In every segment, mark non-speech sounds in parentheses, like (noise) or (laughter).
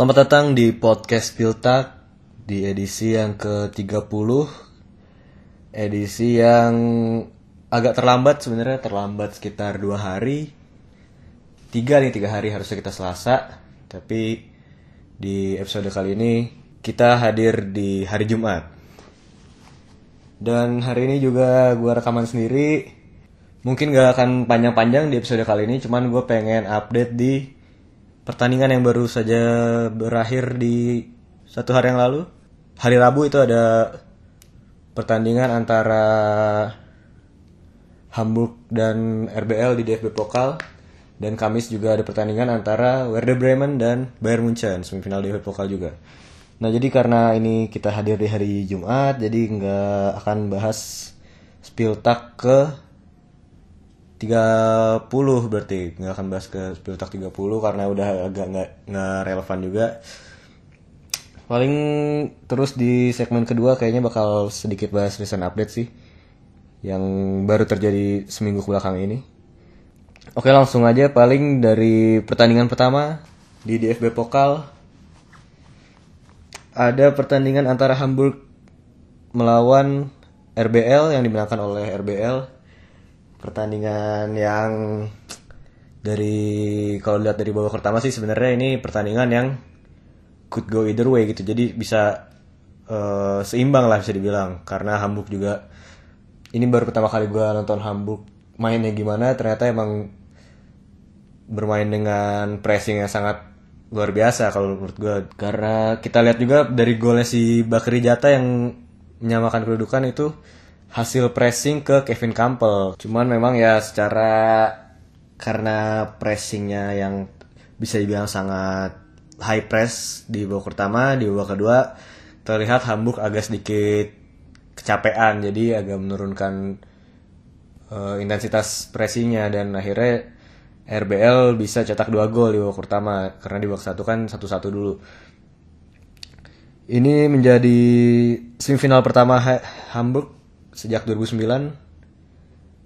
Selamat datang di podcast Piltak di edisi yang ke-30 Edisi yang agak terlambat sebenarnya terlambat sekitar dua hari. Tiga nih, tiga hari harusnya kita selasa. Tapi di episode kali ini kita hadir di hari Jumat. Dan hari ini juga gue rekaman sendiri. Mungkin gak akan panjang-panjang di episode kali ini Cuman gue pengen update di pertandingan yang baru saja berakhir di satu hari yang lalu. Hari Rabu itu ada pertandingan antara Hamburg dan RBL di DFB Pokal dan Kamis juga ada pertandingan antara Werder Bremen dan Bayern Munchen semifinal DFB Pokal juga. Nah jadi karena ini kita hadir di hari Jumat jadi nggak akan bahas Spiltak ke 30 berarti. Nggak akan bahas ke Spiltak 30 karena udah agak nggak nggak relevan juga. Paling terus di segmen kedua kayaknya bakal sedikit bahas recent update sih. Yang baru terjadi seminggu belakang ini. Oke langsung aja. Paling dari pertandingan pertama di DFB Pokal. Ada pertandingan antara Hamburg melawan RBL yang dimenangkan oleh RBL pertandingan yang dari kalau lihat dari babak pertama sih sebenarnya ini pertandingan yang could go either way gitu. Jadi bisa uh, seimbang lah bisa dibilang. Karena Hamburg juga ini baru pertama kali gue nonton Hamburg mainnya gimana. Ternyata emang bermain dengan pressing yang sangat luar biasa kalau menurut gue karena kita lihat juga dari golnya si Bakri Jata yang menyamakan kedudukan itu hasil pressing ke Kevin Campbell. Cuman memang ya secara karena pressingnya yang bisa dibilang sangat high press di babak pertama, di babak kedua terlihat Hamburg agak sedikit kecapean, jadi agak menurunkan uh, intensitas pressingnya dan akhirnya RBL bisa cetak dua gol di babak pertama karena di babak satu kan satu-satu dulu. Ini menjadi semifinal pertama Hamburg sejak 2009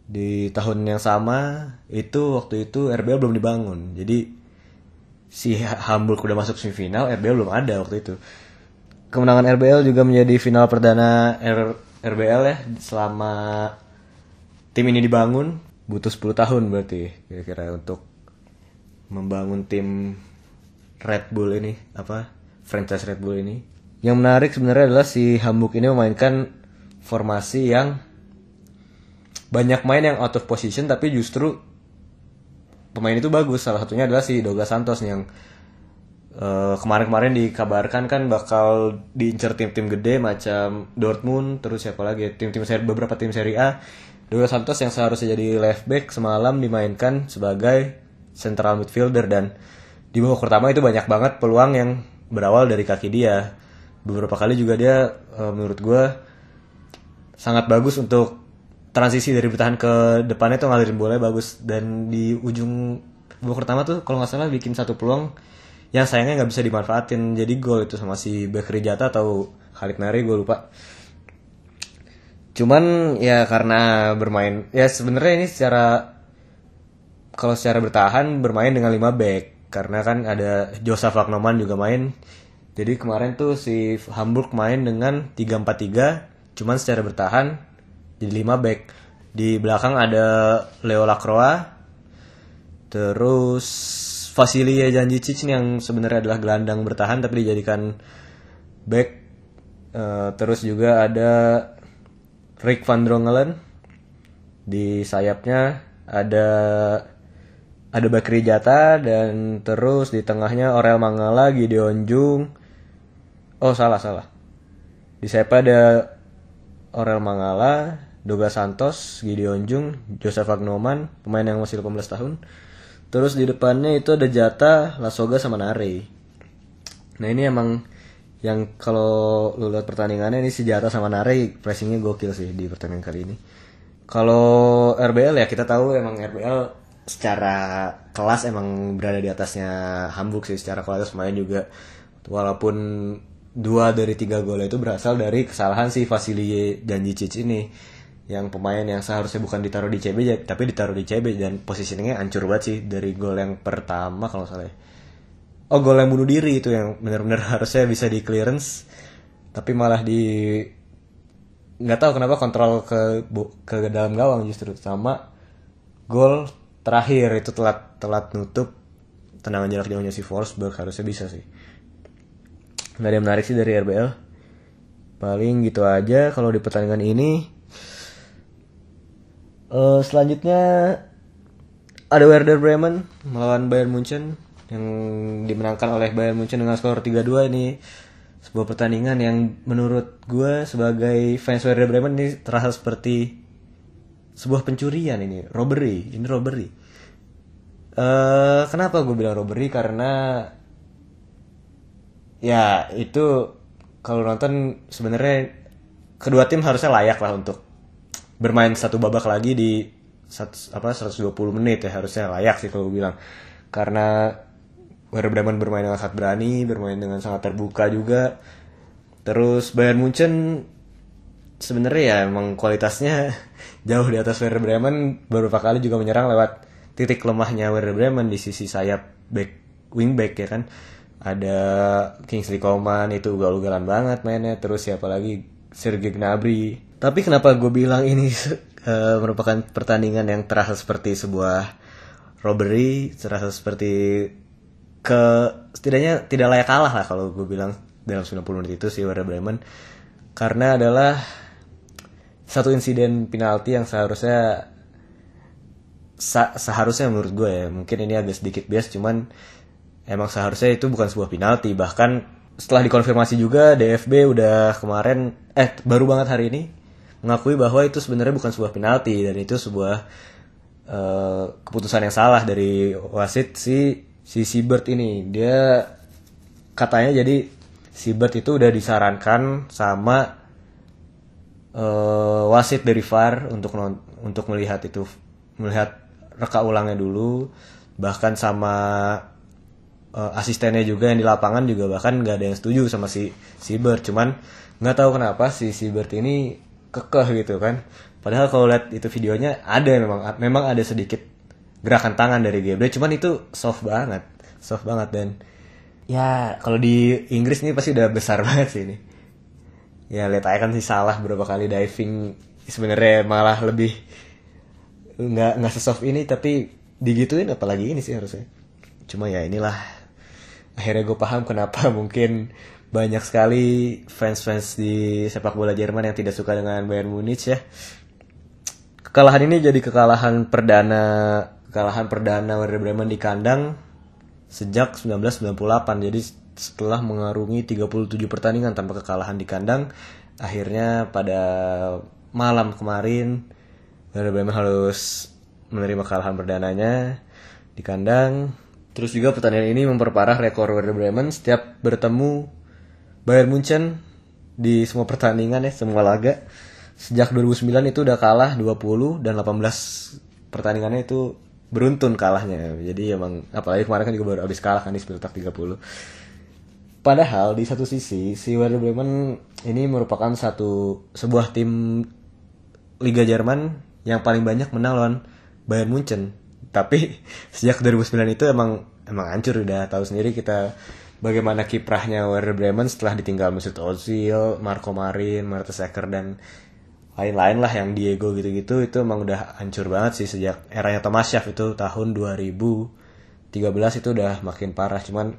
di tahun yang sama itu waktu itu RBL belum dibangun. Jadi si Hamburg udah masuk semifinal RBL belum ada waktu itu. Kemenangan RBL juga menjadi final perdana R RBL ya selama tim ini dibangun. Butuh 10 tahun berarti kira-kira untuk membangun tim Red Bull ini apa franchise Red Bull ini. Yang menarik sebenarnya adalah si Hamburg ini memainkan formasi yang banyak main yang out of position tapi justru pemain itu bagus. Salah satunya adalah si Douglas Santos yang kemarin kemarin-kemarin dikabarkan kan bakal diincar tim-tim gede macam Dortmund terus siapa lagi tim-tim seri beberapa tim Serie A. Douglas Santos yang seharusnya jadi left back semalam dimainkan sebagai central midfielder dan di babak pertama itu banyak banget peluang yang berawal dari kaki dia. Beberapa kali juga dia menurut gue sangat bagus untuk transisi dari bertahan ke depannya tuh ngalirin bola bagus. Dan di ujung babak pertama tuh kalau nggak salah bikin satu peluang yang sayangnya nggak bisa dimanfaatin. Jadi gol itu sama si Bekri Jata atau Khalid Nari gue lupa. Cuman ya karena bermain ya sebenarnya ini secara kalau secara bertahan bermain dengan 5 back. Karena kan ada Joseph Wagnoman juga main. Jadi kemarin tuh si Hamburg main dengan 3-4-3 Cuman secara bertahan jadi 5 back. Di belakang ada Leo Lacroix. Terus Vasilia Janjicic yang sebenarnya adalah gelandang bertahan tapi dijadikan back. Uh, terus juga ada Rick van Drongelen. Di sayapnya ada ada Bakri Jata dan terus di tengahnya Orel Mangala, Gideon Jung. Oh salah salah. Di sayap ada Orel Mangala, Doga Santos, Gideon Jung, Joseph Agnoman, pemain yang masih 18 tahun. Terus di depannya itu ada Jata, Lasoga sama Nare. Nah ini emang yang kalau lu lihat pertandingannya ini si Jata sama Nare pressingnya gokil sih di pertandingan kali ini. Kalau RBL ya kita tahu emang RBL secara kelas emang berada di atasnya Hamburg sih secara kualitas main juga walaupun dua dari tiga gol itu berasal dari kesalahan si Vasily Janjicic ini yang pemain yang seharusnya bukan ditaruh di CB tapi ditaruh di CB dan posisinya hancur banget sih dari gol yang pertama kalau salah. Ya. oh gol yang bunuh diri itu yang benar-benar (laughs) harusnya bisa di clearance tapi malah di nggak tahu kenapa kontrol ke ke dalam gawang justru sama gol terakhir itu telat telat nutup tendangan jarak jauhnya si Forsberg harusnya bisa sih nggak ada yang menarik sih dari RBL paling gitu aja kalau di pertandingan ini. Uh, selanjutnya ada Werder Bremen melawan Bayern Munchen yang dimenangkan oleh Bayern Munchen dengan skor 3-2 ini sebuah pertandingan yang menurut gue sebagai fans Werder Bremen ini terasa seperti sebuah pencurian ini robbery. Ini robbery. Uh, kenapa gue bilang robbery? Karena ya itu kalau nonton sebenarnya kedua tim harusnya layak lah untuk bermain satu babak lagi di satu, apa 120 menit ya harusnya layak sih kalau bilang. Karena Werder Bremen bermain dengan sangat berani bermain dengan sangat terbuka juga. Terus Bayern Munchen sebenarnya ya emang kualitasnya (laughs) jauh di atas Werder Bremen. Beberapa kali juga menyerang lewat titik lemahnya Werder Bremen di sisi sayap back wingback ya kan ada Kingsley Coman itu ugal-ugalan banget mainnya. Terus siapa lagi? Sergei Gnabry. Tapi kenapa gue bilang ini uh, (laughs) merupakan pertandingan yang terasa seperti sebuah robbery terasa seperti ke setidaknya tidak layak kalah lah kalau gue bilang dalam 90 menit itu si Werder Bremen. Karena adalah satu insiden penalti yang seharusnya seharusnya menurut gue ya mungkin ini agak sedikit bias cuman emang seharusnya itu bukan sebuah penalti bahkan setelah dikonfirmasi juga DFB udah kemarin eh baru banget hari ini mengakui bahwa itu sebenarnya bukan sebuah penalti dan itu sebuah uh, keputusan yang salah dari wasit si si Sibert ini. Dia katanya jadi Sibert itu udah disarankan sama uh, wasit dari VAR untuk untuk melihat itu melihat reka ulangnya dulu bahkan sama uh, asistennya juga yang di lapangan juga bahkan nggak ada yang setuju sama si Sibert cuman nggak tahu kenapa si Sibert ini kekeh gitu kan. Padahal kalau lihat itu videonya ada memang memang ada sedikit gerakan tangan dari Gebre cuman itu soft banget soft banget. Dan ya kalau di Inggris ini pasti udah besar (laughs) banget sih ini. Ya lihat aja kan sih salah berapa kali diving sebenarnya malah lebih nggak nggak sesoft ini tapi digituin apalagi ini sih harusnya. Cuma ya inilah akhirnya gue paham kenapa (laughs) mungkin banyak sekali fans-fans di sepak bola Jerman yang tidak suka dengan Bayern Munich ya. Kekalahan ini jadi kekalahan perdana kekalahan perdana Werder Bremen di kandang sejak 1998. Jadi setelah mengarungi 37 pertandingan tanpa kekalahan di kandang, akhirnya pada malam kemarin Werder Bremen harus menerima kekalahan perdananya di kandang Terus juga pertandingan ini memperparah rekor Werder Bremen setiap bertemu Bayern Munchen di semua pertandingan ya, semua laga. Sejak 2009 itu udah kalah 20 dan 18 pertandingannya itu beruntun kalahnya. Jadi emang apalagi kemarin kan juga baru habis kalah kan di Spiltak 30. Padahal di satu sisi si Werder Bremen ini merupakan satu sebuah tim Liga Jerman yang paling banyak menang lawan Bayern Munchen tapi (laughs) sejak 2009 itu emang emang hancur udah. Tahu sendiri kita bagaimana kiprahnya Werder Bremen setelah ditinggal Mesut Ozil, Marco Marin, Mertesacker dan lain-lain lah yang Diego gitu-gitu. Itu emang udah hancur banget sih sejak eranya Thomas Schaff itu tahun 2013 itu udah makin parah. Cuman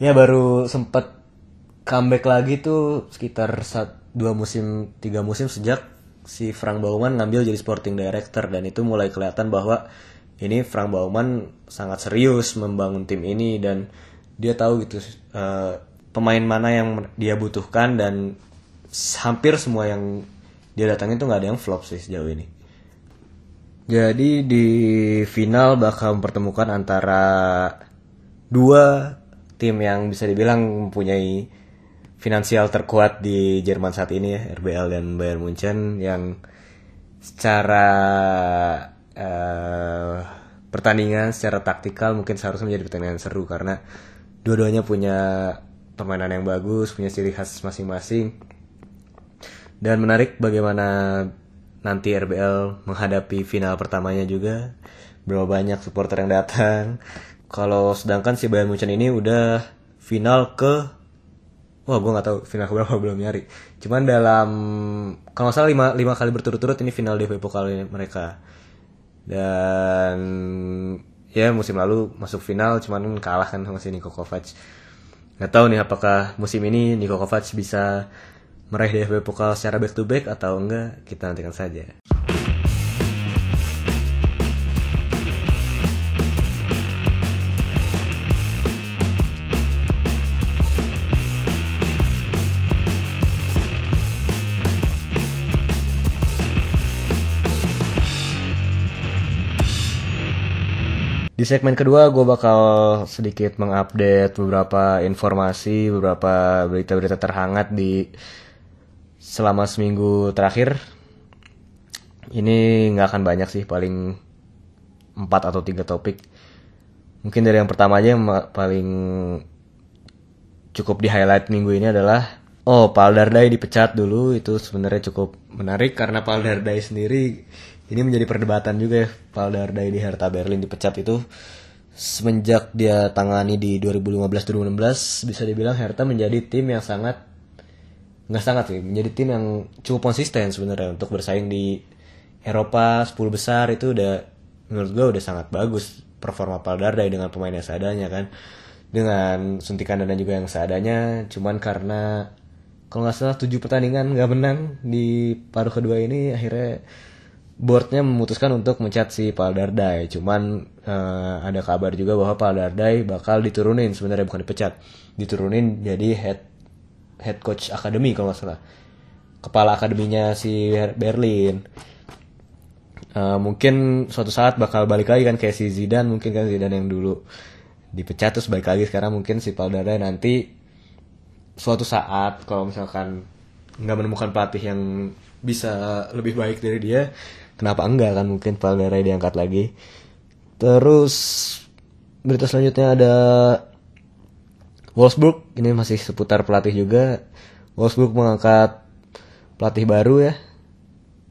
ya baru sempet comeback lagi tuh sekitar saat dua musim tiga musim sejak si Frank Bauman ngambil jadi sporting director. Dan itu mulai kelihatan bahwa ini Frank Bauman sangat serius membangun tim ini dan dia tahu gitu uh, pemain mana yang dia butuhkan dan hampir semua yang dia datangin tuh nggak ada yang flop sih sejauh ini. Jadi di final bakal mempertemukan antara dua tim yang bisa dibilang mempunyai finansial terkuat di Jerman saat ini ya RBL dan Bayern Munchen yang secara uh, pertandingan secara taktikal mungkin seharusnya menjadi pertandingan seru karena dua-duanya punya permainan yang bagus punya ciri khas masing-masing. Dan menarik bagaimana nanti RBL menghadapi final pertamanya juga. Berapa banyak supporter yang datang. Kalau sedangkan si Bayern Munchen ini udah final ke wah gue nggak tahu final berapa belum nyari. Cuman dalam kalau salah lima, lima kali berturut-turut ini final DFB Pokal mereka dan ya musim lalu masuk final cuman kalah kan sama si Niko Kovac nggak tahu nih apakah musim ini Niko Kovac bisa meraih DFB Pokal secara back to back atau enggak kita nantikan saja. Di segmen kedua gue bakal sedikit mengupdate beberapa informasi, beberapa berita-berita terhangat di selama seminggu terakhir. Ini nggak akan banyak sih, paling 4 atau 3 topik. Mungkin dari yang pertama aja yang paling cukup di highlight minggu ini adalah Oh, Paul Dardai dipecat dulu itu sebenarnya cukup menarik karena Paul Dardai sendiri ini menjadi perdebatan juga ya Paul Dardai di Hertha Berlin dipecat itu. Semenjak dia tangani di 2015-2016 bisa dibilang Hertha menjadi tim yang sangat nggak sangat sih menjadi tim yang cukup konsisten sebenarnya untuk bersaing di Eropa 10 besar itu udah menurut gue udah sangat bagus performa Paul Dardai dengan pemain yang seadanya kan. Dengan suntikan dana juga yang seadanya cuman karena kalau nggak salah tujuh pertandingan nggak menang di paruh kedua ini akhirnya boardnya memutuskan untuk mencat si Paul Dardai. Cuman uh, ada kabar juga bahwa Paul Dardai bakal diturunin. Sebenarnya bukan dipecat. Diturunin jadi head head coach akademi kalau nggak salah. Kepala akademinya si Berlin. Uh, mungkin suatu saat bakal balik lagi kan kayak si Zidane. Mungkin kan Zidane yang dulu dipecat terus balik lagi. Sekarang mungkin si Paul Dardai nanti suatu saat kalau misalkan nggak menemukan pelatih yang bisa lebih baik dari dia kenapa enggak kan? Mungkin Paul Dardai diangkat lagi. Terus berita selanjutnya ada Wolfsburg. Ini masih seputar pelatih juga. Wolfsburg mengangkat pelatih baru ya.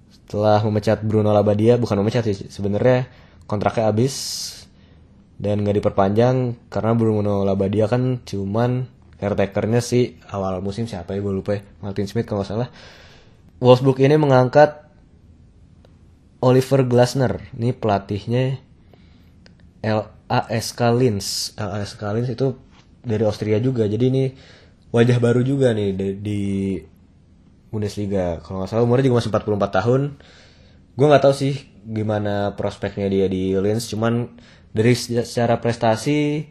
Setelah memecat Bruno Labbadia. Bukan memecat sih sebenarnya kontraknya habis. Dan nggak diperpanjang karena Bruno Labbadia kan cuman caretakernya sih awal musim. Siapa ya? Gue lupa ya. Martin Smith kalau salah. Wolfsburg ini mengangkat Oliver Glasner. Ini pelatihnya LASK Linz LASK Linz itu dari Austria juga. Jadi ini wajah baru juga nih di, di Bundesliga. Kalau nggak salah umurnya juga masih 44 tahun. Gue nggak tahu sih gimana prospeknya dia di Linz cuman dari secara prestasi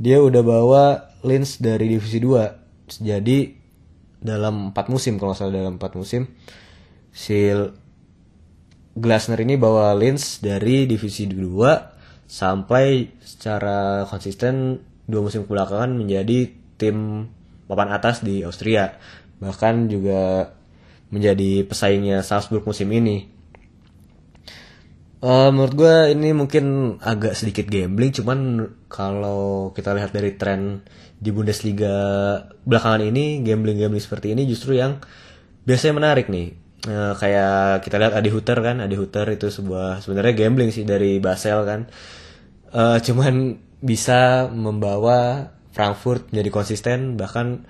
dia udah bawa Linz dari divisi 2 jadi dalam 4 musim kalau nggak salah dalam 4 musim si Glasner ini bawa Linz dari divisi 2 sampai secara konsisten dua musim kebelakangan menjadi tim papan atas di Austria bahkan juga menjadi pesaingnya Salzburg musim ini Uh, menurut gue ini mungkin agak sedikit gambling, cuman kalau kita lihat dari tren di Bundesliga belakangan ini, gambling-gambling seperti ini justru yang biasanya menarik nih. Uh, kayak kita lihat Adi Hutter kan, Adi Hutter itu sebuah sebenarnya gambling sih dari Basel kan. Uh, cuman bisa membawa Frankfurt menjadi konsisten, bahkan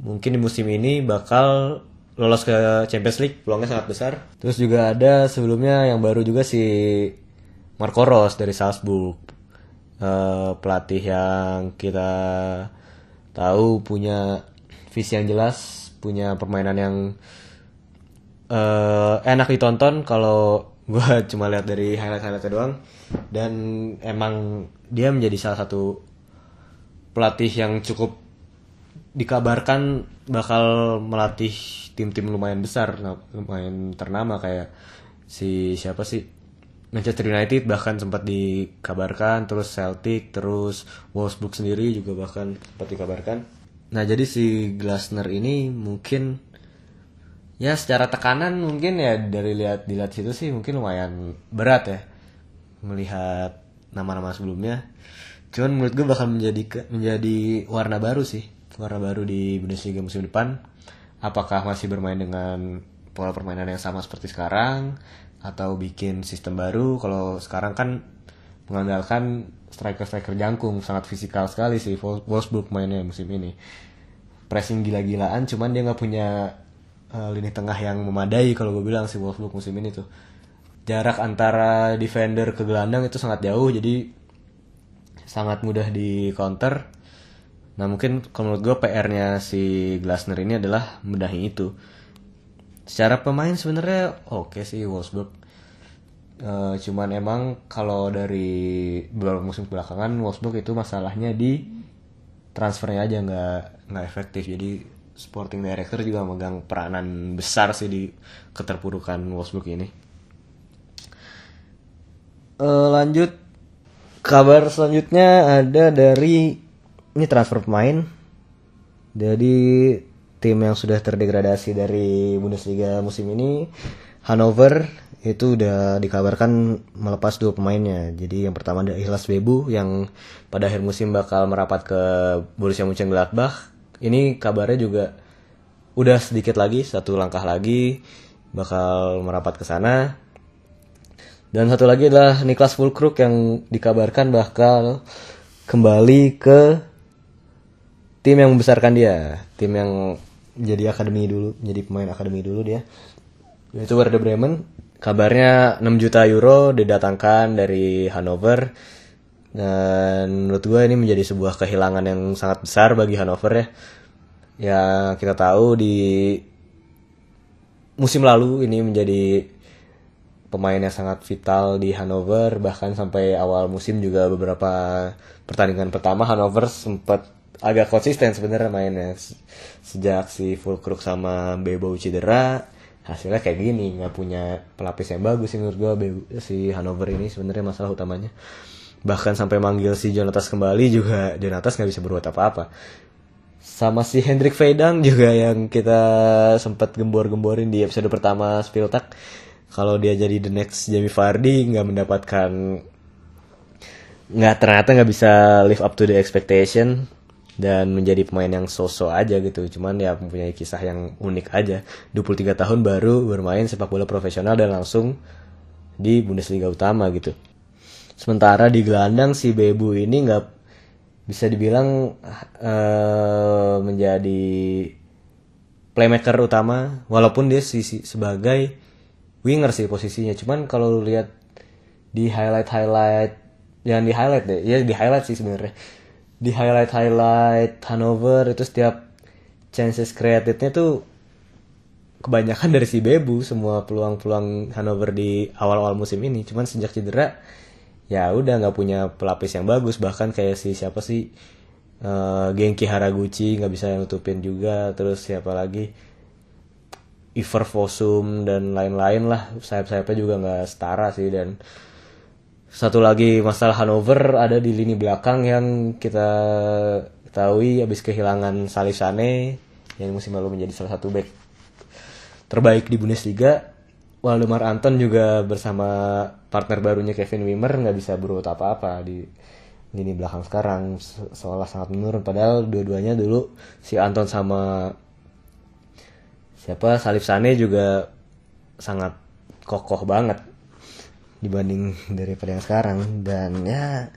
mungkin di musim ini bakal lolos ke Champions League peluangnya sangat besar. Terus juga ada sebelumnya yang baru juga si Marco Ros dari Salzburg. Uh, pelatih yang kita tahu punya visi yang jelas, punya permainan yang uh, enak ditonton kalau (laughs) gue cuma lihat dari highlight-highlightnya doang dan emang dia menjadi salah satu pelatih yang cukup dikabarkan bakal melatih tim-tim lumayan besar, lumayan ternama kayak si siapa sih Manchester United bahkan sempat dikabarkan, terus Celtic, terus Wolfsburg sendiri juga bahkan sempat dikabarkan. Nah jadi si Glasner ini mungkin ya secara tekanan mungkin ya dari lihat dilihat situ sih mungkin lumayan berat ya melihat nama-nama sebelumnya. Cuman menurut gue bakal menjadi menjadi warna baru sih warna baru di Bundesliga musim depan. Apakah masih bermain dengan pola permainan yang sama seperti sekarang atau bikin sistem baru? Kalau sekarang kan mengandalkan striker-striker jangkung sangat fisikal sekali sih Wol- Wolfsburg mainnya musim ini. Pressing gila-gilaan cuman dia nggak punya uh, lini tengah yang memadai kalau gue bilang si Wolfsburg musim ini tuh. Jarak antara defender ke gelandang itu sangat jauh jadi sangat mudah di counter. Nah mungkin kalau menurut gue PR-nya si Glasner ini adalah membenahi itu. Secara pemain sebenarnya oke sih Wolfsburg. Eh, cuman emang kalau dari beberapa musim belakangan Wolfsburg itu masalahnya di transfernya aja nggak nggak efektif. Jadi sporting director juga megang peranan besar sih di keterpurukan Wolfsburg ini Eh, lanjut kabar selanjutnya ada dari ini transfer pemain jadi tim yang sudah terdegradasi dari Bundesliga musim ini Hannover itu udah dikabarkan melepas dua pemainnya. Jadi yang pertama ada Ihlas Bebu yang pada akhir musim bakal merapat ke Borussia Mönchengladbach. Ini kabarnya juga udah sedikit lagi, satu langkah lagi bakal merapat ke sana. Dan satu lagi adalah Niklas Fulkrug yang dikabarkan bakal kembali ke tim yang membesarkan dia, tim yang jadi akademi dulu, jadi pemain akademi dulu dia. Yaitu Werder Bremen. Kabarnya 6 juta euro didatangkan dari Hannover. Dan menurut gue ini menjadi sebuah kehilangan yang sangat besar bagi Hannover ya. Ya kita tahu di musim lalu ini menjadi pemain yang sangat vital di Hannover bahkan sampai awal musim juga beberapa pertandingan pertama Hannover sempat agak konsisten sebenarnya mainnya. Se- sejak si Fulkrug sama Bebo cedera hasilnya kayak gini. Nggak punya pelapis yang bagus sih menurut gue si Hannover ini sebenarnya masalah utamanya bahkan sampai manggil si Jonatas kembali juga Jonatas nggak bisa berbuat apa-apa. Sama si Hendrik Veidang juga yang kita sempat gembor-gemborin di episode pertama Spiltak kalau dia jadi the next Jamie Vardy nggak mendapatkan nggak ternyata nggak bisa live up to the expectation dan menjadi pemain yang sosok aja gitu. Cuman ya mempunyai kisah yang unik aja. 23 tahun baru bermain sepak bola profesional dan langsung di Bundesliga utama gitu sementara di gelandang si Bebu ini nggak bisa dibilang eh, menjadi playmaker utama walaupun dia sisi sebagai winger sih posisinya. Cuman kalau lihat di highlight highlight jangan di highlight deh ya di highlight sih sebenarnya. Di highlight highlight Hanover itu setiap chances creatednya tuh kebanyakan (laughs) dari si Bebu semua peluang-peluang Hanover di awal-awal musim ini. Cuman sejak cedera ya udah nggak punya pelapis yang bagus. Bahkan kayak si siapa sih eh, Genki Haraguchi nggak bisa nutupin juga. Terus siapa lagi? Iver Fossum dan lain-lain lah. Sayap-sayapnya juga nggak setara sih. Dan satu lagi masalah Hanover ada di lini belakang yang kita ketahui habis kehilangan Salih Sane yang musim lalu menjadi salah satu back terbaik di Bundesliga Waldemar Anton juga bersama partner barunya Kevin Wimmer nggak bisa berbuat apa-apa di lini belakang sekarang. Se- seolah sangat menurun. Padahal dua-duanya dulu si Anton sama siapa Salif Sane juga sangat kokoh banget dibanding daripada yang sekarang. Dan ya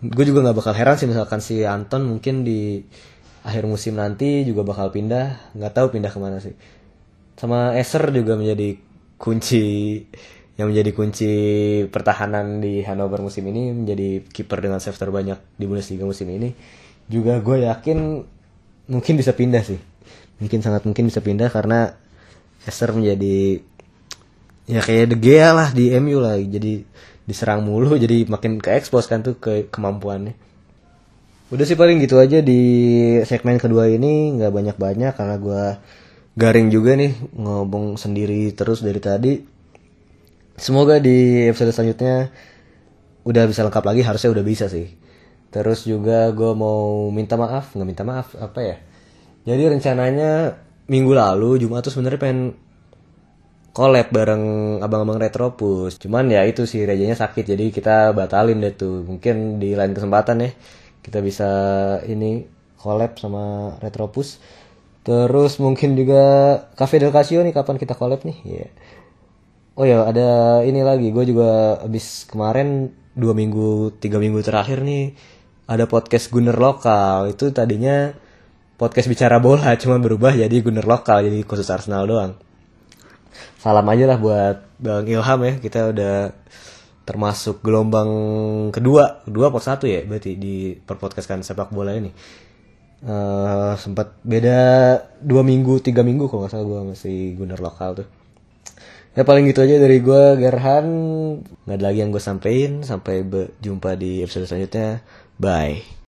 gue juga nggak bakal heran sih misalkan si Anton mungkin di akhir musim nanti juga bakal pindah. Nggak tahu pindah ke mana sih. Sama Eser juga menjadi kunci yang menjadi kunci pertahanan di Hannover musim ini menjadi kiper dengan save terbanyak di Bundesliga musim ini. Juga gue yakin mungkin bisa pindah sih. Mungkin sangat mungkin bisa pindah karena Eser menjadi ya kayak De Gea lah di MU lah jadi diserang mulu (laughs) jadi makin ke expose kan tuh ke kemampuannya. Udah sih paling gitu aja di segmen kedua ini nggak banyak banyak karena gua garing juga nih ngomong sendiri terus dari tadi semoga di episode selanjutnya udah bisa lengkap lagi harusnya udah bisa sih terus juga gue mau minta maaf nggak minta maaf apa ya jadi rencananya minggu lalu Jumat tuh sebenarnya pengen collab bareng abang-abang Retropus. Cuman ya itu sih rejanya sakit jadi kita batalin deh tuh. Mungkin di lain kesempatan ya kita bisa ini collab sama Retropus. Terus mungkin juga Cafe Del Casio nih kapan kita collab nih? Iya. Oh ya ada ini lagi. Gue juga abis kemarin dua minggu tiga minggu terakhir nih ada podcast Gunner lokal. Itu tadinya podcast bicara bola (laughs) cuma berubah jadi Gunner lokal jadi khusus Arsenal doang. Salam aja lah buat Bang Ilham ya kita udah termasuk gelombang kedua. Kedua pot satu ya berarti di perpodcastkan sepak bola ini Eh, sempat beda dua minggu tiga minggu kalau nggak salah gue masih Gunner lokal tuh. Ya paling gitu aja dari gue Gerhan. Nggak ada lagi yang gue sampein. Sampai berjumpa di episode selanjutnya. Bye